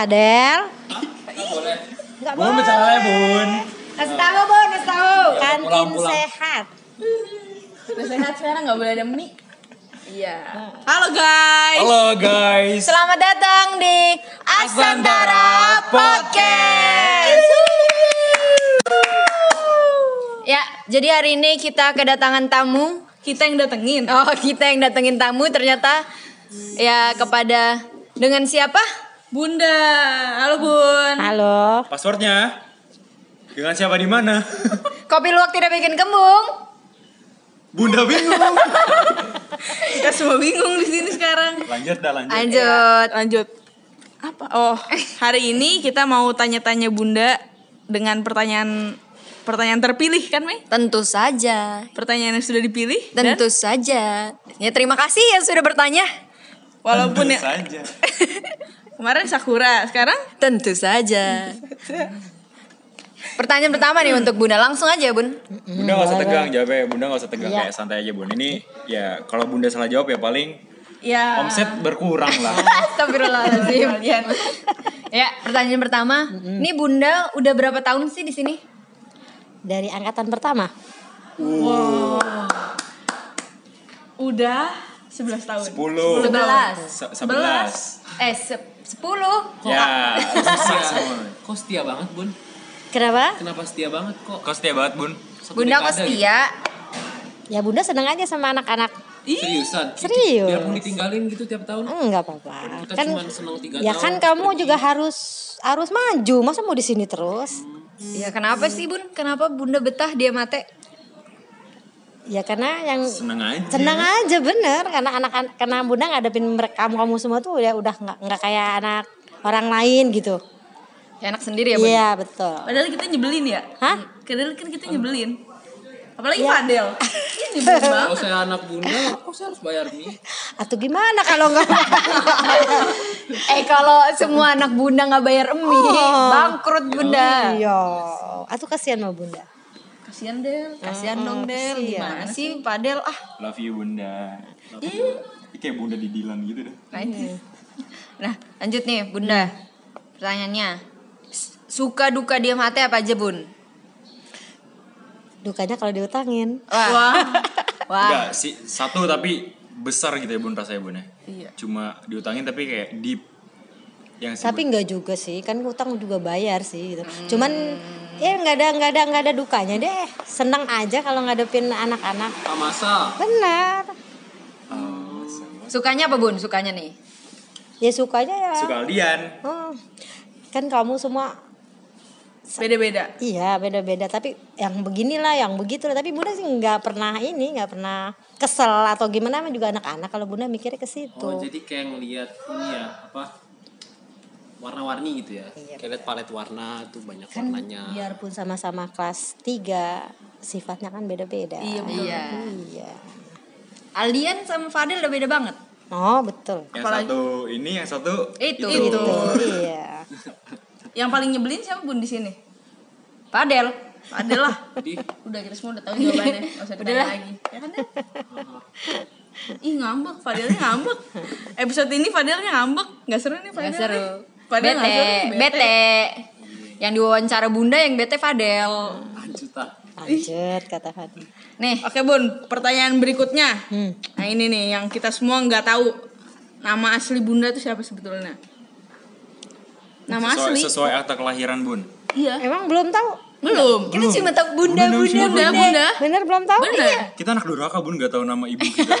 Fadel. Enggak Bun bercanda bun. Kasih tahu, Bun, kasih tahu. Kantin pulang, pulang. sehat. Udah sehat sekarang nggak boleh ada mie. Iya. Halo guys. Halo guys. Selamat datang di Asantara Podcast. Ya, jadi hari ini kita kedatangan tamu. Kita yang datengin. Oh, kita yang datengin tamu ternyata ya kepada dengan siapa? Bunda. Halo Bun. Halo. Passwordnya dengan siapa di mana? Kopi luwak tidak bikin kembung. Bunda bingung. Kita semua bingung di sini sekarang. Lanjut dah lanjut. Lanjut. Lanjut. Apa? Oh, hari ini kita mau tanya-tanya Bunda dengan pertanyaan pertanyaan terpilih kan, Mei? Tentu saja. Pertanyaan yang sudah dipilih dan Tentu saja. Ya terima kasih yang sudah bertanya. walaupun Tentu ya saja. kemarin Sakura, sekarang Tentu saja. Pertanyaan pertama nih untuk Bunda langsung aja Bun. Bunda gak usah tegang jawabnya. Bunda gak usah tegang kayak santai aja bun. Ini ya kalau Bunda salah jawab ya paling ya omset berkurang lah. Astagfirullahaladzim. Ya pertanyaan pertama. Nih Bunda udah berapa tahun sih di sini? dari angkatan pertama Udah 11 tahun. Sepuluh. Sebelas. Se- Sebelas. Eh se- sepuluh. Ya. susah semua. Kok setia banget bun? kenapa Kenapa setia banget kok? Kau setia banget bun. Satu Bunda kok setia? ya bunda seneng aja sama anak-anak gitu. Seriusan? Serius. Biarpun ditinggalin gitu tiap tahun? enggak apa-apa Kita kan cuma seneng tiga ya tahun. kan kamu pergi. juga harus harus maju masa mau di sini terus Ya kenapa sih Bun? Kenapa Bunda betah dia mate? Ya karena yang Seneng aja. senang aja bener karena anak karena bunda ngadepin mereka kamu kamu semua tuh ya udah nggak nggak kayak anak orang lain gitu Ya anak sendiri ya Bun? iya betul Padahal kita nyebelin ya. Hah? Padahal kan kita nyebelin. Apalagi Ya. Fadel. Nyebelin banget. Kalau saya anak bunda, kok saya harus bayar mie? atau gimana kalau nggak Eh kalau semua anak Bunda nggak bayar mie, bangkrut Bunda. iya atau kasihan sama bunda Kasihan Del. Kasihan dong Del, gimana sih Padel ah. Love you bunda. Ini kayak bunda di Dilan gitu deh. Nah, itu. nah lanjut nih Bunda. Pertanyaannya, suka duka dia mate apa aja Bun? dukanya kalau diutangin Wah, wah. Enggak sih satu tapi besar gitu ya bun rasanya bun ya. Iya. Cuma diutangin tapi kayak deep. Yang tapi enggak juga sih kan utang juga bayar sih gitu cuman ya nggak ada nggak ada nggak ada dukanya deh. Senang aja kalau ngadepin anak-anak. Masa. benar. Sukanya apa Bun? Sukanya nih. ya sukanya ya. Suka Aldian. Oh, kan kamu semua Beda-beda. iya beda-beda. Tapi yang beginilah yang begitulah. Tapi bunda sih nggak pernah ini nggak pernah kesel atau gimana. Juga anak-anak. Kalau bunda mikirnya ke situ. Oh jadi kayak ngeliat ini ya apa warna-warni gitu ya? Kayak liat palet warna tuh banyak kan warnanya. biarpun sama-sama kelas 3 sifatnya kan beda-beda Iya, betul. Iya. iya Aldian sama Fadel udah beda banget. oh betul Yang satu ini, yang satu Itu. itu iya Yang paling nyebelin siapa Bun di sini? Fadel. Fadel lah. Jadi Udah kita semua udah tahu jawabannya. Enggak usah ditanya lagi. Ya kan? Ih ngambek, Fadelnya ngambek. Episode ini Fadelnya ngambek. Enggak seru nih Fadel. Gak seru. Fadel nggak bete, seru, bete. Yang diwawancara Bunda yang bete Fadel. lanjut ah. lanjut kata Fadi Nih, Oke Bun, pertanyaan berikutnya. hmm. Nah ini nih yang kita semua nggak tahu nama asli Bunda itu siapa sebetulnya? Nama sesuai, asli? sesuai akta kelahiran bun. Iya. emang belum tahu Belum. kita cuma tahu Bunda, Bunda, Bunda, Bunda, Bunda. Bunda. bener belum tahu Bener. iya Kita anak durhaka bun nggak tahu nama ibu kita.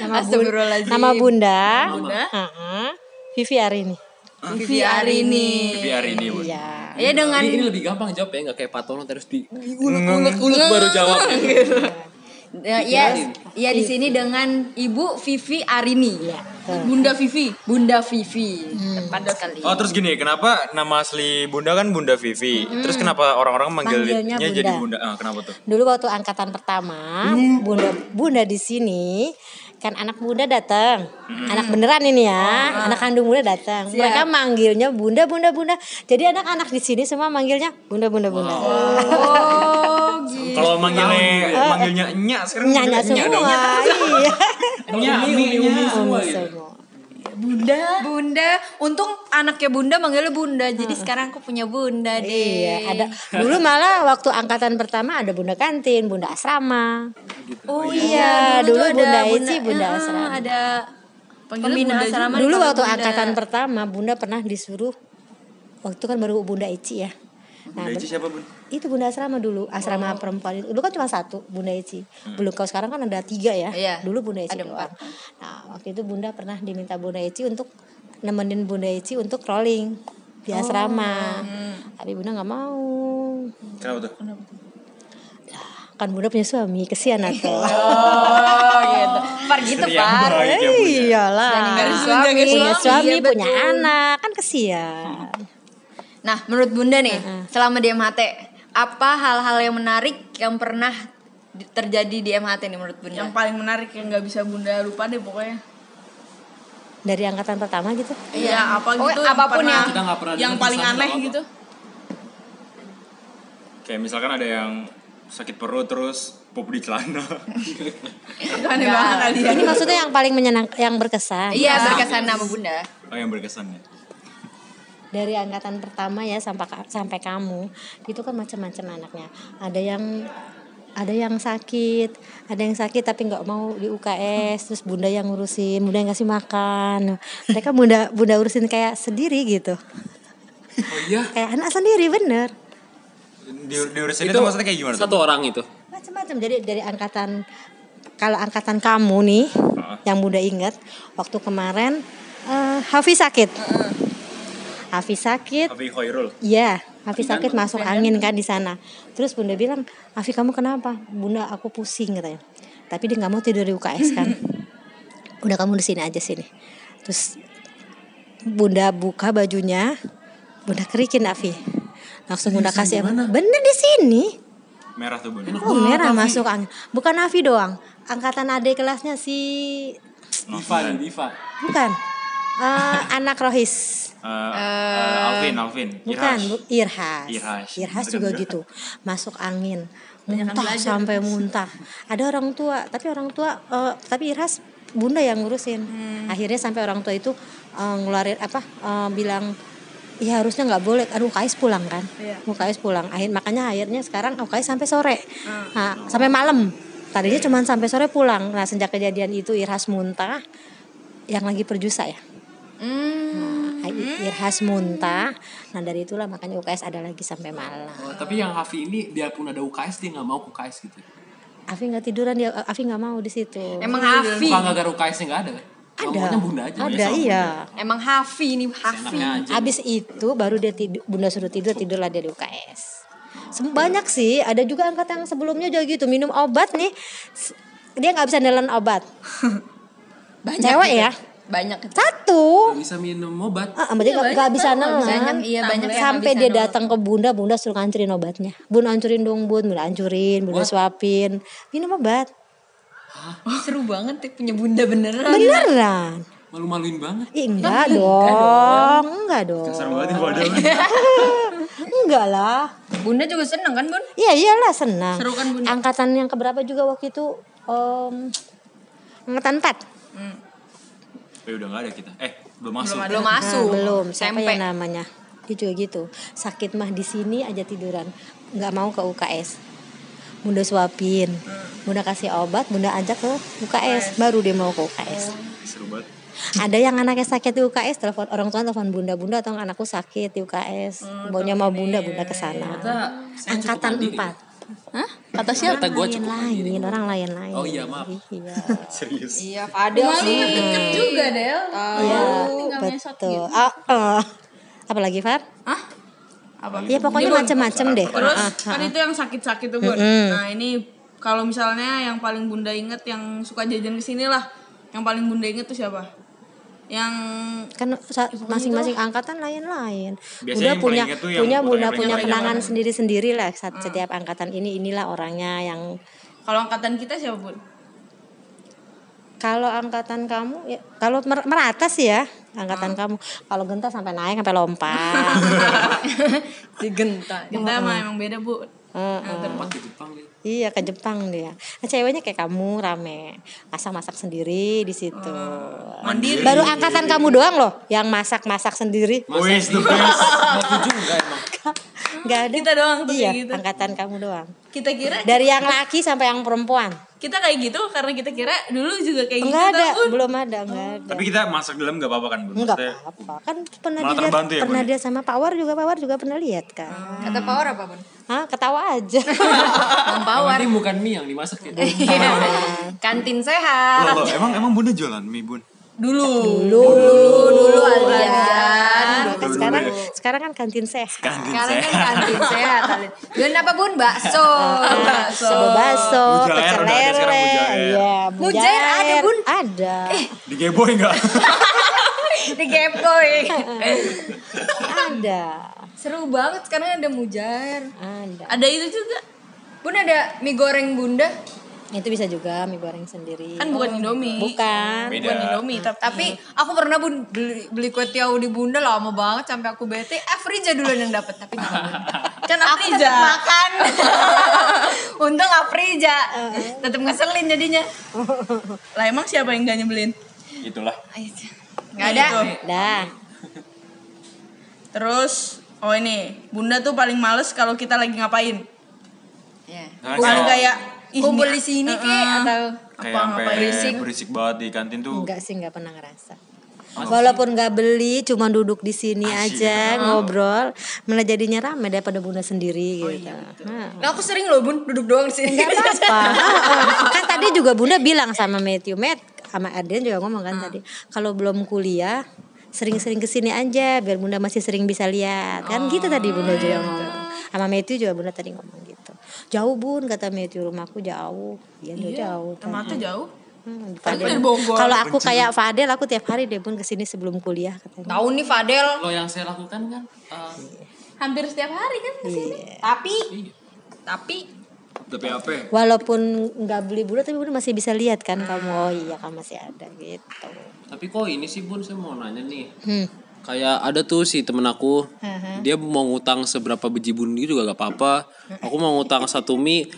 nama, bun, nama bunda Bunda. Heeh. Vivi Arini Vivi Arini. Tapi hari ini bun. iya Ya dengan Ini, ini lebih gampang jawab ya, nggak kayak Patono terus di ulek-ulek baru jawab. ya, ya, ya di sini dengan Ibu Vivi Arini. Bunda Vivi. Bunda Vivi. Tepat sekali. Oh terus gini, kenapa nama asli bunda kan Bunda Vivi? Terus kenapa orang-orang manggilnya Manggilnya jadi Bunda. bunda? Ah, kenapa tuh? dulu waktu angkatan pertama bunda bunda di sini kan anak bunda datang. Anak beneran ini ya. Anak kandung bunda datang. Mereka manggilnya bunda bunda bunda. Jadi anak-anak di sini semua manggilnya bunda bunda bunda. Oh, gitu. Kalau manggilnya manggilnya enya sekarang manggilnya enya semua. Iya. Enya, Umi, umi, umi, umi enya. semua gitu. semua. Bunda. Bunda. Untung anaknya Bunda manggilnya Bunda. Jadi sekarang aku punya Bunda deh. Iya, ada dulu malah waktu angkatan pertama ada bunda kantin, bunda asrama. Oh iya, dulu tuh Bunda Eci, Bunda Ah, Asrama. Ada pembina Bunda asrama. Dulu waktu Bunda. angkatan pertama bunda pernah disuruh waktu kan baru bunda Eci ya. Nah, Bunda Eci siapa bun? Itu bunda asrama dulu asrama perempuan itu. Dulu kan cuma satu bunda Eci. Belum kalau sekarang kan ada tiga ya. Iya, dulu bunda Eci ada doang. nah waktu itu bunda pernah diminta bunda Eci untuk nemenin bunda Eci untuk rolling di asrama. Tapi bunda nggak mau. Kenapa tuh? kan bunda punya suami kesian atau Oh gitu. Par gitu, Par. ya ya. iyalah suami. punya. Suami Iya, punya anak kan kesian. Nah, menurut Bunda nih, selama di MHT, apa hal-hal yang menarik yang pernah di- terjadi di MHT nih menurut Bunda? Yang paling menarik yang nggak bisa bunda lupa deh pokoknya. dari angkatan pertama gitu Iya, apa Oh, gitu. apa pun pernah- yang- Kita nggak pernah yang dengar paling aneh apa-apa. gitu. Kayak misalkan ada yang sakit perut terus pop di celana. Itu aneh banget kali ya. ini maksudnya yang paling menyenang yang berkesan Iya, berkesan sama Bunda. Oh yang berkesan ya. Dari angkatan pertama ya sampai sampai kamu itu kan macam-macam anaknya ada yang ada yang sakit ada yang sakit tapi nggak mau di UKS terus bunda yang ngurusin bunda yang ngasih makan mereka bunda bunda urusin kayak sendiri gitu Oh iya. kayak anak sendiri bener Di, diurusin itu, maksudnya kayak gimana? tuh? Satu orang itu. macam-macam jadi dari angkatan kalau angkatan kamu nih Heeh. yang bunda ingat waktu kemarin eh Hafiz sakit Hafiz sakit Afi Khairul. Iya, Afi sakit masuk angin kan di sana. Terus Bunda bilang, Afi kamu kenapa? Bunda aku pusing katanya. Tapi dia nggak mau tidur di UKS kan. Udah kamu di sini aja sini. Terus Bunda buka bajunya, Bunda kerikin Afi. Langsung Bunda kasih bener di sini. Merah tuh bun. Oh merah masuk angin. Bukan Afi doang. Angkatan adik kelasnya si Diva, Diva. bukan Eh, anak Rohis. Eh, eh, Alvin, Alvin. Bukan, Irhas. bu, Irhas. Irhas. Irhas juga gitu. Masuk angin. Muntah sampai muntah. Ada orang tua, tapi orang tua eh, tapi Irhas bunda yang ngurusin. Akhirnya sampai orang tua itu eh, ngeluarin apa? eh, bilang ya harusnya nggak boleh aduh UKS pulang kan UKS pulang akhir makanya akhirnya sekarang UKS sampai sore nah, sampai malam tadinya cuma sampai sore pulang nah sejak kejadian itu Irhas muntah yang lagi perjusa ya Hmm. Nah, Irhas muntah. Nah dari itulah makanya UKS ada lagi sampai malam. Oh, tapi yang Hafi ini biarpun ada UKS dia nggak mau ke UKS gitu. Afi nggak tiduran dia, Afi nggak mau di situ. Emang Hafi. Bukan gara UKS-nya nggak ada ada, bunda aja. ada iya. Emang Hafi nih, Hafi. Abis itu baru dia tidur, bunda suruh tidur tidurlah dia di UKS. Banyak sih, ada juga angkatan yang sebelumnya juga gitu minum obat nih, dia nggak bisa nelan obat. Banyak Cewek ya, Banyak satu. Nggak bisa minum obat. Ah, dia nggak nggak bisa. Banyak, iya banyak Sampai dia datang ke bunda, bunda suruh ngancurin obatnya. Bun ancurin dong bun, bunda ancurin, bunda suapin, minum obat. Oh, seru banget nih punya bunda beneran. Beneran. Malu-maluin banget. Ih, enggak dong. Enggak dong. Serem banget bodoh. Enggak lah. Bunda juga seneng kan, Bun? Iya iyalah senang. Seru kan, Bunda? Angkatan yang keberapa juga waktu itu em, angkatan 4. Eh udah nggak ada kita. Eh belum masuk. Belum masuk. Nah, belum. Siapa SMP. ya namanya? Dia juga gitu. Sakit mah di sini aja tiduran. Enggak mau ke UKS. Bunda suapin. Bunda kasih obat, Bunda ajak ke UKS, baru dia mau ke UKS. Seru banget. Ada yang anaknya sakit di UKS, telepon orang tua telepon bunda, bunda atau anakku sakit di UKS, maunya mau bunda, bunda ke sana. Angkatan empat. Hah? Kata siapa? Kata gua Lain cukup lain, orang lain lain. Oh iya, maaf. Iya, Serius. Iya, Fadel sih. Deket juga Del. iya, tinggal mesot betul. gitu. Ah, ah. Apalagi Far? Hah? Apa? Ya pokoknya macam-macam deh. Terus Ah, ah, kan ah. itu yang sakit-sakit tuh bun. Nah ini kalau misalnya yang paling bunda inget yang suka jajan ke sini lah, yang paling bunda inget tuh siapa? Yang kan masing-masing angkatan lain-lain. Yang punya punya bunda punya kenangan sendiri-sendiri lah saat setiap angkatan ini inilah orangnya yang kalau angkatan kita siapa bun? kalau angkatan kamu ya kalau mer- merata sih ya angkatan kamu kalau genta sampai naik sampai lompat si Genta. Kita mah emang beda bu. Tempat di Jepang gitu. Iya ke Jepang dia. Nah, ceweknya kayak kamu rame, masak-masak sendiri di situ. Mandiri. Baru angkatan kamu doang loh yang masak-masak sendiri. Wis the best. Aku juga emang. Gak ada. Kita doang tuh Iya, gitu. angkatan kamu doang. Kita kira Dari yang laki sampai yang perempuan. Kita kayak gitu karena kita kira dulu juga kayak gitu. Enggak ada, tau, Bun. belum ada, enggak ada. Tapi kita masak dalam gak apa-apa kan, Bun? Enggak apa-apa. Kan pernah terbantu ya, pernah Bun? dia sama Power juga Power juga pernah lihat kan. Kata power apa bun? Hah, ketawa aja. Power. penting bukan mie yang dimasak gitu. Kantin sehat. Loh, loh, emang emang bunda jualan mie bun? Dulu. Dulu, Dulu Aldian. Kan sekarang sekarang kan kantin sehat. Kantin Sekarang kan sehat. kantin sehat. Aldian. Apa bun? Bakso. Bakso. Ada bakso, Mujair pecel lele, mujair. iya, Mujair ada, Bun? Ada, Di Geboy enggak? Di Gapboy. ada, Seru banget sekarang ada mujair. ada. Ada itu juga. Bun ada mie goreng bunda. Itu bisa juga mie goreng sendiri. Kan bukan Indomie. Bukan. Beda. Bukan Indomie tapi, Tapi aku pernah bun beli, beli kue tiaw di bunda lama banget sampai aku bete. Afrija duluan yang dapat tapi kan Aku tetap makan. Untung Afrija. Tetap ngeselin jadinya. Lah emang siapa yang gak nyebelin? Itulah. Nggak ada. Gitu. Dah. Terus oh ini, Bunda tuh paling males kalau kita lagi ngapain. Ya. Nah, Bukan kalau kayak Kumpul di sini Heeh. kek atau kayak apa, sampai ngapain. berisik. berisik banget di kantin tuh. Enggak sih, enggak pernah ngerasa. Walaupun nggak beli, cuma duduk di sini aja ngobrol, malah jadinya ramai daripada bunda sendiri gitu. Nah, Nah, aku sering loh bun duduk doang di sini. Enggak apa-apa. Heeh. kan tadi juga Bunda bilang sama Matthew, Matt sama Adrian juga ngomong kan tadi, kalau belum kuliah sering-sering ke sini aja biar Bunda masih sering bisa lihat. Kan gitu tadi Bunda juga ngomong. Sama Matthew juga Bunda tadi ngomong gitu. Jauh Bun kata Matthew rumahku jauh. Iya, dia jauh. Sama tuh jauh. Hmm, Kan. Kalau aku kayak Fadel aku tiap hari deh Bun ke sini sebelum kuliah katanya. Tahu nih Fadel. Kalau yang saya lakukan kan eh, Hampir setiap hari kan ke sini. Tapi iya. tapi Tapi apa? ya? Walaupun nggak beli Bunda tapi Bunda masih bisa lihat kan kamu. Oh iya kan masih ada gitu. tapi kok ini sih Bun saya mau nanya nih. Hmm. Kayak ada tuh si temen aku, dia mau ngutang seberapa biji bundi juga gak apa-apa. Aku mau ngutang satu mie,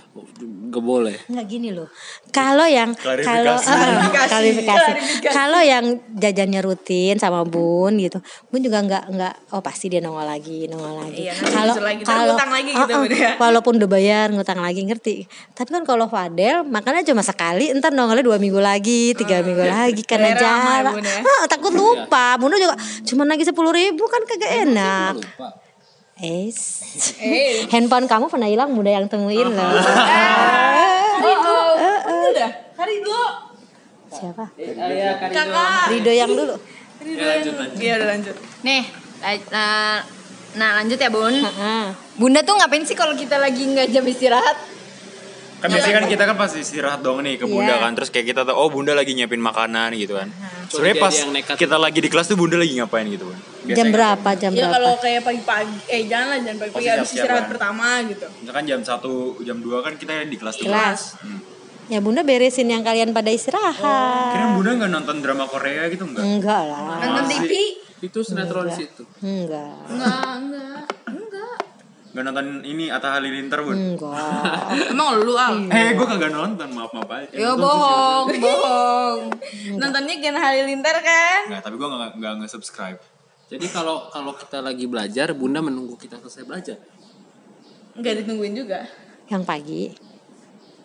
gak boleh. Nggak gini loh. Kalau yang kalau klarifikasi. Kalau yang jajannya rutin sama Bun gitu, Bun juga nggak nggak oh pasti dia nongol lagi, nongol lagi. Iya, Kalau. Ntar kalau ngutang lagi gitu, Bun, ya. walaupun udah bayar ngutang lagi ngerti. Tapi kan kalau Fadel makannya cuma sekali, ntar nongolnya dua minggu lagi, tiga minggu lagi karena. Bun, ya. Ah, takut lupa. Bun juga cuma lagi sepuluh ribu kan kagak enak. Lupa. Es. Handphone kamu pernah hilang muda yang temuin loh. Udah, hari dulu. Siapa? Kakak. Rido yang dulu. Iya udah lanjut. nih nah, nah lanjut ya bun. Heeh. Bunda tuh ngapain sih kalau kita lagi nggak jam istirahat? Kan biasanya kan kita kan pasti istirahat dong nih ke bunda Iya. kan. Terus kayak kita tuh oh bunda lagi nyiapin makanan gitu kan. Sebenarnya pas yang nekat. kita lagi di kelas tuh bunda lagi ngapain gitu kan. Jam berapa? Jam Ya berapa? kalau kayak pagi-pagi, eh jangan lah jangan pagi-pagi habis istirahat kan. pertama gitu. Misalkan jam 1, jam 2 kan kita di kelas tuh. Kelas. Hmm. Ya bunda beresin yang kalian pada istirahat. Kira bunda nggak nonton drama Korea gitu enggak? Enggak lah. Nonton TV? Itu sinetron di situ. Enggak, enggak, enggak. Nggak nonton ini Atta Halilintar bun? Enggak. Emang lu al Eh gue kagak nonton maaf maaf aja. Yo bohong, bohong. nontonnya Gen Halilintar kan? Nggak tapi gue nggak nggak nge subscribe. Jadi kalau kalau kita lagi belajar, Bunda menunggu kita selesai belajar. Enggak ditungguin juga. Yang pagi.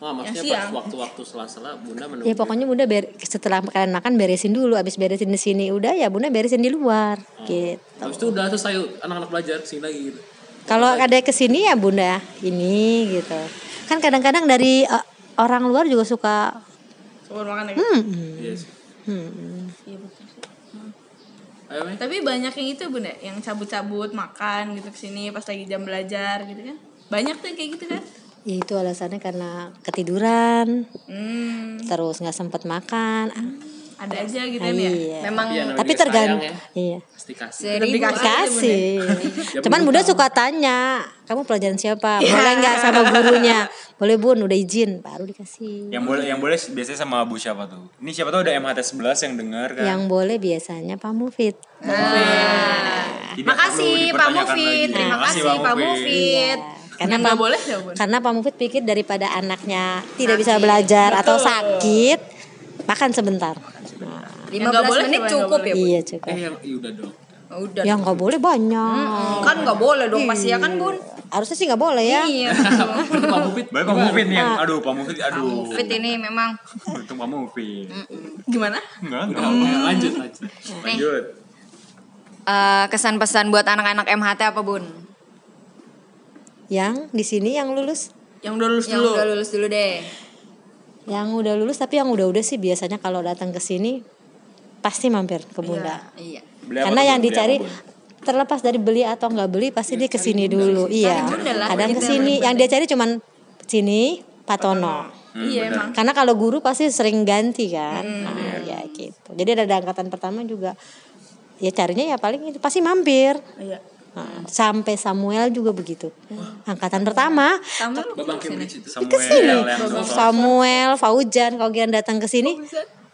Nah, maksudnya pas waktu-waktu sela-sela Bunda menunggu. Ya pokoknya bunda ber setelah kalian makan beresin dulu. Abis beresin di sini udah ya bunda beresin di luar. Gitu. Habis itu udah selesai anak-anak belajar sini lagi gitu. Kalau ada ke sini ya bunda ini gitu. Kan kadang-kadang dari eh, orang luar juga suka. Coba makan lagi. Hmm. Iya sih. hmm. Iya betul sih. Ayo. Tapi banyak yang itu bunda, yang cabut-cabut makan gitu ke sini pas lagi jam belajar gitu kan? Banyak tuh yang kayak gitu kan? Ya itu alasannya karena ketiduran, Hmm, terus nggak sempet makan. Ah, ada aja gitu kan ya. iya. Memang Iya, Tapi juga tergantung. ya. Iya. Pasti kasih. seribu. Kasih. Ya, Cuman belum Bunda tahu. suka tanya, kamu pelajaran siapa? Boleh nggak sama gurunya? Boleh bun, udah izin, baru dikasih. Yang boleh yang boleh biasanya sama Bu siapa tuh? Ini siapa tuh ada MHT 11 yang dengar kan? Yang boleh biasanya Pak Mufid. Tidak Makasih perlu Pak Mufid, terima kasih Pak Mufid. Karena Pak- boleh Bun? Karena Pak Mufid pikir daripada anaknya tidak bisa belajar atau sakit, makan sebentar. Nah, 15 nggak boleh menit siapa yang cukup ya, Bun? iya cukup. Eh yang iya udah dong. Oh, Udah. Yang nggak boleh banyak. Kan nggak boleh dong pasti ya kan, Bun? Harusnya sih nggak boleh ya. Iya. Pak Mufid. Baik Pak Mufid nih yang aduh Pak Mufid aduh. Fit ini memang Untung Pak Mufid. Gimana? Enggak, enggak. udah, lanjut lanjut. Lanjut. eh, kesan-pesan buat anak-anak MHT apa, Bun? Yang di sini yang lulus, Yang udah lulus Yang dulu. udah lulus dulu deh. Yang udah lulus tapi yang udah-udah sih biasanya kalau datang ke sini pasti mampir ke Bunda. Iya. Beli apa Karena yang dicari terlepas dari beli atau nggak beli pasti dia ke sini dulu. Iya. Bunda lah. Kadang ke sini yang dia cari cuman sini Patono. Iya emang. Karena kalau guru pasti sering ganti kan. Nah, ya gitu. Jadi ada angkatan pertama juga ya carinya ya paling itu pasti mampir. Iya. Nah, sampai Samuel juga begitu. Angkatan pertama. Samuel yang sosok. Samuel, Faujan kalau kalian datang ke sini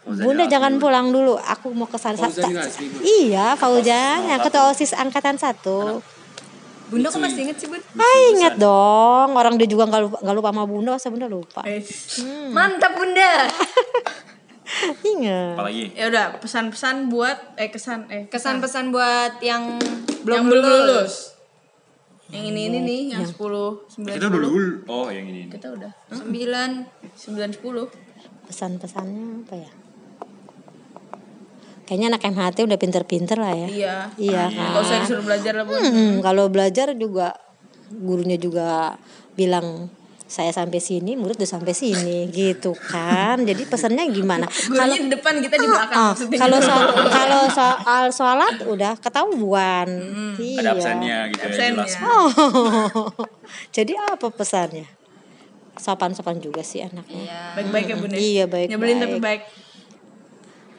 Bunda jangan pulang dulu, aku mau ke sana. Fauzan. Iya, Faujan yang ketua OSIS angkatan satu. Bunda kok masih inget sih, Bun? Ah, ingat dong, orang dia juga nggak lupa, lupa sama Bunda, masa Bunda lupa. Eh, Mantap, Bunda. Ingat. Apalagi? ya udah pesan-pesan buat eh kesan eh Kesan-pesan buat yang belum belum lulus. Yang ini ini nih yang 10 9 Kita udah dulu. Oh, yang ini. kita udah 9 9 10. Pesan-pesannya apa ya? Kayaknya anak MHT udah pinter-pinter lah ya. Iya. Iya Enggak usah disuruh belajar lah. Hmm, kalau belajar juga gurunya juga bilang saya sampai sini, murid udah sampai sini gitu kan. Jadi pesannya gimana? Kalau depan kita di belakang maksudnya. kalau soal kalau soal sholat udah ketahuan. Iya. Ada absennya gitu ya Absennya. jelas. Oh. Jadi apa pesannya? Sopan-sopan juga sih anaknya. Iya. Baik-baik ya, Bun ya. Iya, baik-baik. Nyebelin tapi baik.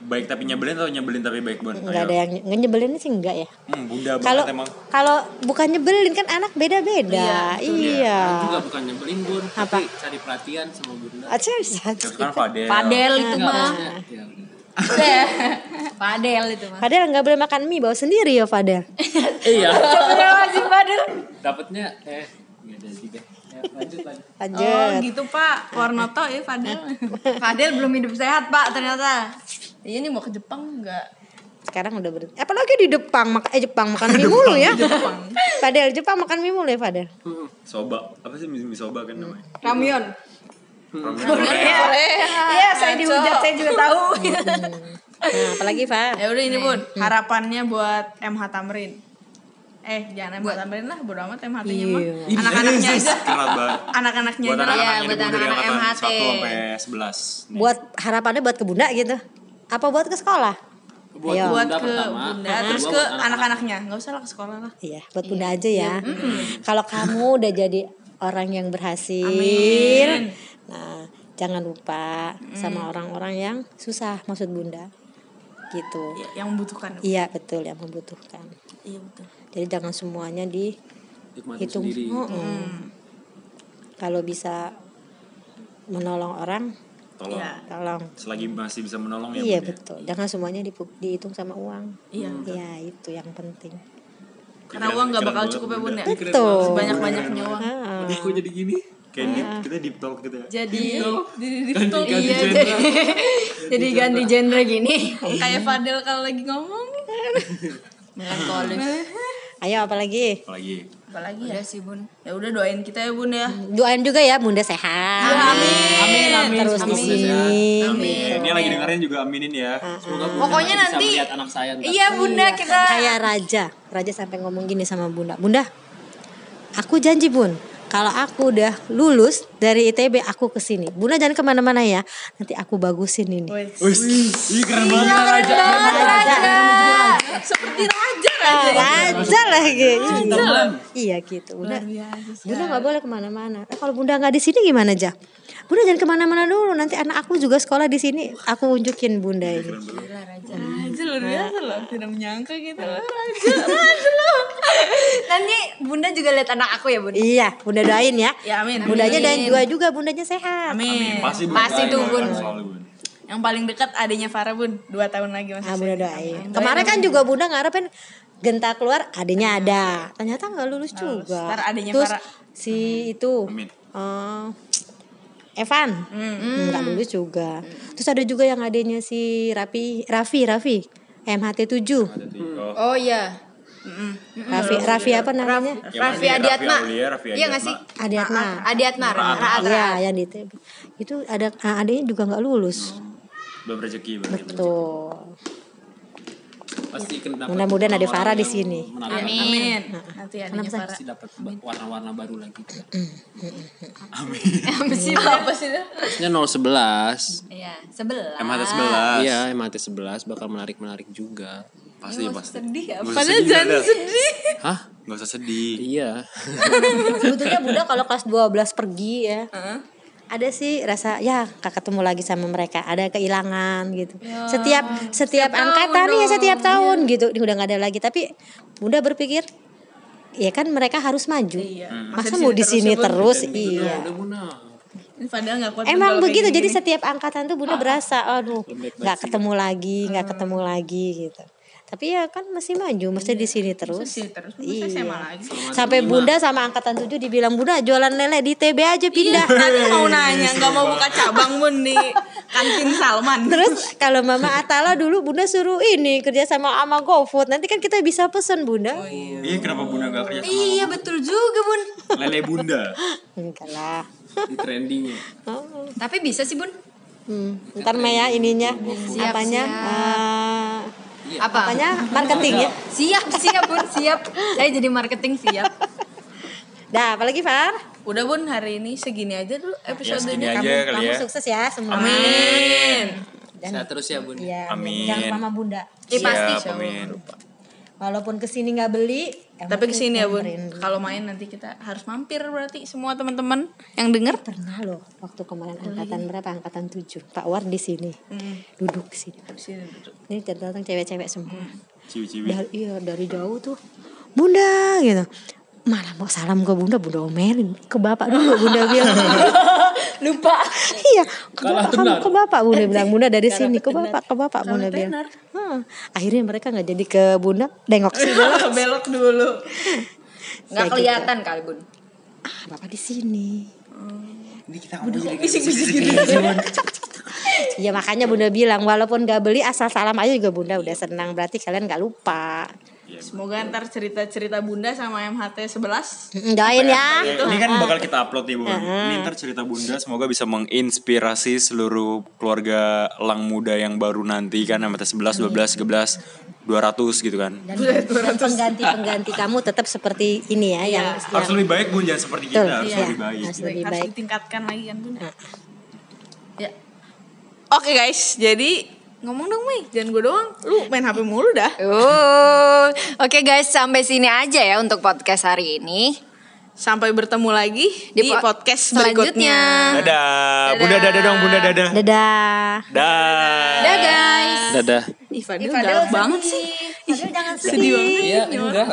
Baik tapi nyebelin atau nyebelin tapi baik, Bun? Enggak ada yang nggak nyebelin sih enggak ya. Hmm, Bunda Kalau banget emang. kalau bukan nyebelin kan anak beda-beda. Iya. Juga bukan nyebelin bun, Apa? tapi cari perhatian sama bunda. Aja kan Fadel. Padel itu mah. Ya. Padel itu mah. Fadel nggak boleh makan mie bawa sendiri ya Fadel. Iya. Astagfirullahaladzim, Padel. Dapatnya eh nggak ada juga. Ya, lanjut lanjut. Lanjut. Oh, gitu, Pak. Warnoto ya, Fadel. Fadel belum hidup sehat, Pak, ternyata. Iya nih mau ke Jepang enggak? Sekarang udah berhenti. Apalagi di Jepang mak eh Jepang makan mie mulu ya. Fadel Jepang makan mie mulu ya Fadel. Soba. Apa sih mie mie soba kan namanya? Korea. Iya, saya dihujat, saya juga tahu. Nah, apalagi Pak? Ya udah ini, Bun. Harapannya buat MH Tamrin. Eh, jangan MH Tamrin lah, bodo amat MHT-nya mah. Iya. Anak-anaknya aja. Anak-anaknya aja Iya, buat anak-anak angkatan MHT. 1 sampai 11. Nih. Buat harapannya buat ke Bunda gitu. Apa buat ke sekolah? Buat Ayo. Buat bunda ke pertama, Bunda, terus ke anak-anak. anak-anaknya. Enggak usah lah ke sekolah lah. Iya, buat Bunda aja ya. Kalau kamu udah jadi orang yang berhasil. Amin. Nah, jangan lupa sama orang-orang yang susah maksud Bunda. Gitu. Ya, yang membutuhkan. Iya, betul yang membutuhkan. Iya, betul. Jadi jangan semuanya Nikmatin dihitung. sendiri. Mm-mm. Kalau bisa menolong orang, Tolong. Iya. tolong. Selagi masih bisa menolong ya. Iya Bun, ya. betul. Jangan semuanya dipu- dihitung sama uang. Iya. Iya itu yang penting. Karena Pikiran- uang nggak pikiran bakal cukup ya, Bun Bunda. ya. Betul. Sebanyak-banyaknya uang. Ah. Aduh, kok jadi gini? Kayak deep, kita deep talk gitu ya. Jadi Jadi di talk iya jadi jadi ganti genre gini. kayak Fadel kalau lagi ngomong. Melankolis. Ayo apalagi? Apalagi. Apalagi ya? Udah sih, Bun. Ya udah doain kita ya, Bun ya. Doain juga ya Bunda sehat. Amin. Amin, amin. Terus di sini. Amin. Ini lagi dengerin juga aminin ya. Semoga Bunda Pokoknya bisa nanti- melihat anak saya ntar. Iya, Bunda kita Kayak Raja. Raja sampai ngomong gini sama Bunda. Bunda, aku janji Bun. Kalau aku udah lulus dari ITB, aku ke sini. Bunda jangan ke mana-mana ya. Nanti aku bagusin ini. Wih, ih keren banget. Raja. Seperti raja Ah, raja. Raja lagi. Beneran. Iya gitu. Bunda. Bunda nggak boleh ke mana-mana. Eh, kalau Bunda nggak di sini gimana aja? Bunda jangan ke mana-mana dulu. Nanti anak aku juga sekolah di sini. Aku unjukin Bunda ini. Raja luar biasa loh. Tidak menyangka gitu loh. Raja, raja loh. nanti Bunda juga lihat anak aku ya, Bun. Iya, Bunda doain ya. Ya amin. Bundanya dan dua juga bundanya sehat. Amin. Pasti tuh, Bun. Yang paling dekat adanya Farah Bun, dua tahun lagi masih. Ah, Bunda doain. Kemarin kan juga Bunda ngarepin genta keluar adanya ada ternyata nggak lulus juga Ntar adenya terus Farah. si itu Amin. eh, Evan Hmm. nggak lulus juga terus ada juga yang adanya si Rafi Raffi Raffi MHT 7 Oh Oh. iya. Raffi Raffi apa namanya Raffi? Adiatma. Iya nggak Adiatma. sih? Adiatma Adiatma. Raat. Iya yang di itu ada ah, adanya juga nggak lulus Belum rezeki betul Pasti kena dapat Mudah-mudahan ada Farah di sini. menarik. Amin. Nanti adanya Kenapa, Say? Farah. Pasti dapat warna-warna baru lagi. Apa sih? Apa sih itu? Maksudnya 011. Iya, sebelah. MHT 11. Iya, MHT 11 bakal menarik-menarik juga. Pasti pasti. Sedih ya. Padahal sedih. jangan sedih. Hah? Gak usah sedih. Iya. sebetulnya bunda kalau kelas 12 pergi ya ada sih rasa ya gak ketemu lagi sama mereka. Ada kehilangan gitu. Setiap setiap angkatan ya setiap tahun gitu. Ini udah nggak ada lagi. Tapi bunda berpikir ya kan mereka harus maju. Masa mau di sini terus? iya. Udah. Ini padahal nggak kuat. Emang begitu, jadi setiap angkatan tuh bunda berasa, aduh, nggak ketemu lagi, nggak ketemu lagi gitu. Tapi ya kan masih maju, mesti di sini terus. sini terus, Iya. SMA lagi. Sampai bunda sama angkatan tujuh dibilang bunda jualan lele di TB aja pindah. Tadi mau nanya, nggak mau buka cabang bun di kantin Salman. Terus kalau mama Atala dulu bunda suruh ini kerja sama sama GoFood, nanti kan kita bisa pesen bunda. Iya kenapa bunda gak kerja sama Iya betul juga bun. Lele bunda. Enggak lah. Di trendingnya. Oh. Tapi bisa sih bun. Hmm, ntar Maya ininya Siap, apanya siap. Eh, Apa? apanya marketing ya. Siap, siap bun, siap. Saya jadi marketing siap. Dah, apalagi Far? Udah bun hari ini segini aja dulu Ya episodenya. aja kali Kamu ya. sukses ya semua. Amin. Dan Sehat terus ya, Bun. Iya, Amin. Jangan lupa sama bunda. Eh, pasti. Siap, amin. Walaupun ke sini nggak beli, yang Tapi ke sini ya bun. Kalau main nanti kita harus mampir berarti semua teman-teman yang denger. Pernah loh waktu kemarin angkatan berapa? Angkatan tujuh. Pak War di sini, duduk di sini. Sini duduk. Ini datang cewek-cewek semua. Ciwi-ciwi. Dari iya dari jauh tuh, bunda gitu. Malah mau salam ke bunda, bunda omelin ke bapak dulu. Bunda bilang lupa. iya, ke Kalah bapak, kamu tenar. ke bapak bunda bilang bunda dari sini ke bapak ke bapak bunda bilang. Hmm. Akhirnya mereka nggak jadi ke bunda, dengok sih dulu. Belok dulu. Nggak kelihatan kali bun. Ah, bapak di sini. Ini kita ngomong Iya makanya bunda bilang walaupun gak beli asal salam aja juga bunda udah senang berarti kalian gak lupa. Semoga ntar cerita-cerita bunda sama MHT 11 Mm, Doain ya. Ini kan bakal kita upload nih bun. Ini ntar cerita bunda semoga bisa menginspirasi seluruh keluarga lang muda yang baru nanti kan MT 11, 12, 13, 200 gitu kan. Dan, pengganti-pengganti kamu tetap seperti ini ya yang, Harus yang lebih baik bun jangan seperti betul, kita harus iya, lebih baik. harus lebih harus baik. ditingkatkan lagi kan bunda. Ya. Oke guys, jadi ngomong dong Mei, jangan gue doang. Lu main HP mulu dah. Uh, Oke guys, sampai sini aja ya untuk podcast hari ini. Sampai bertemu lagi Di di, po- podcast selanjutnya. berikutnya. Dadah. Bunda dadah dong bunda dadah. Dadah. Dah. Dadah guys. Dadah. Ih, Fadil Ih, Fadil galak banget sedih. sih. Fadil jangan Sedih banget. Iya, enggak.